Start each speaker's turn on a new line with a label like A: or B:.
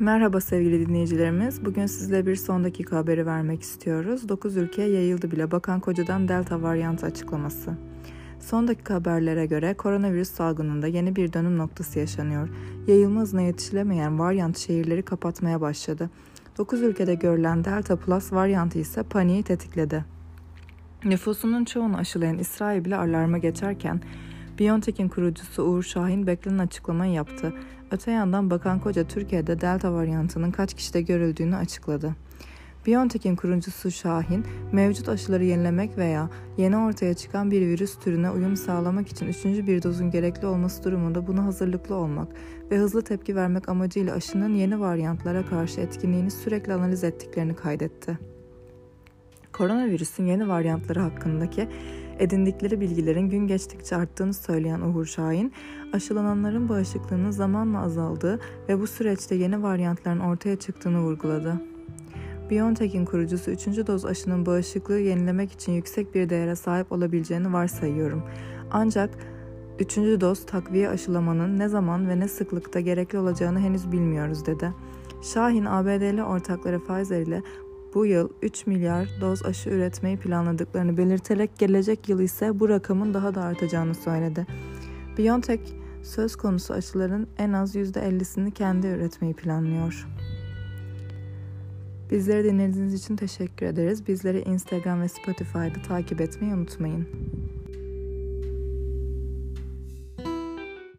A: Merhaba sevgili dinleyicilerimiz. Bugün sizle bir son dakika haberi vermek istiyoruz. 9 ülkeye yayıldı bile Bakan Koca'dan Delta varyantı açıklaması. Son dakika haberlere göre koronavirüs salgınında yeni bir dönüm noktası yaşanıyor. Yayılma hızına yetişilemeyen varyant şehirleri kapatmaya başladı. 9 ülkede görülen Delta Plus varyantı ise paniği tetikledi. Nüfusunun çoğunu aşılayan İsrail bile alarma geçerken BioNTech'in kurucusu Uğur Şahin beklenen açıklamayı yaptı. Öte yandan Bakan Koca Türkiye'de Delta varyantının kaç kişide görüldüğünü açıkladı. BioNTech'in kurucusu Şahin, mevcut aşıları yenilemek veya yeni ortaya çıkan bir virüs türüne uyum sağlamak için üçüncü bir dozun gerekli olması durumunda buna hazırlıklı olmak ve hızlı tepki vermek amacıyla aşının yeni varyantlara karşı etkinliğini sürekli analiz ettiklerini kaydetti. Koronavirüsün yeni varyantları hakkındaki edindikleri bilgilerin gün geçtikçe arttığını söyleyen Uğur Şahin, aşılananların bağışıklığının zamanla azaldığı ve bu süreçte yeni varyantların ortaya çıktığını vurguladı. BioNTech'in kurucusu 3. doz aşının bağışıklığı yenilemek için yüksek bir değere sahip olabileceğini varsayıyorum. Ancak 3. doz takviye aşılamanın ne zaman ve ne sıklıkta gerekli olacağını henüz bilmiyoruz dedi. Şahin ABD'li ortakları Pfizer ile bu yıl 3 milyar doz aşı üretmeyi planladıklarını belirterek gelecek yıl ise bu rakamın daha da artacağını söyledi. BioNTech söz konusu aşıların en az %50'sini kendi üretmeyi planlıyor. Bizleri dinlediğiniz için teşekkür ederiz. Bizleri Instagram ve Spotify'da takip etmeyi unutmayın.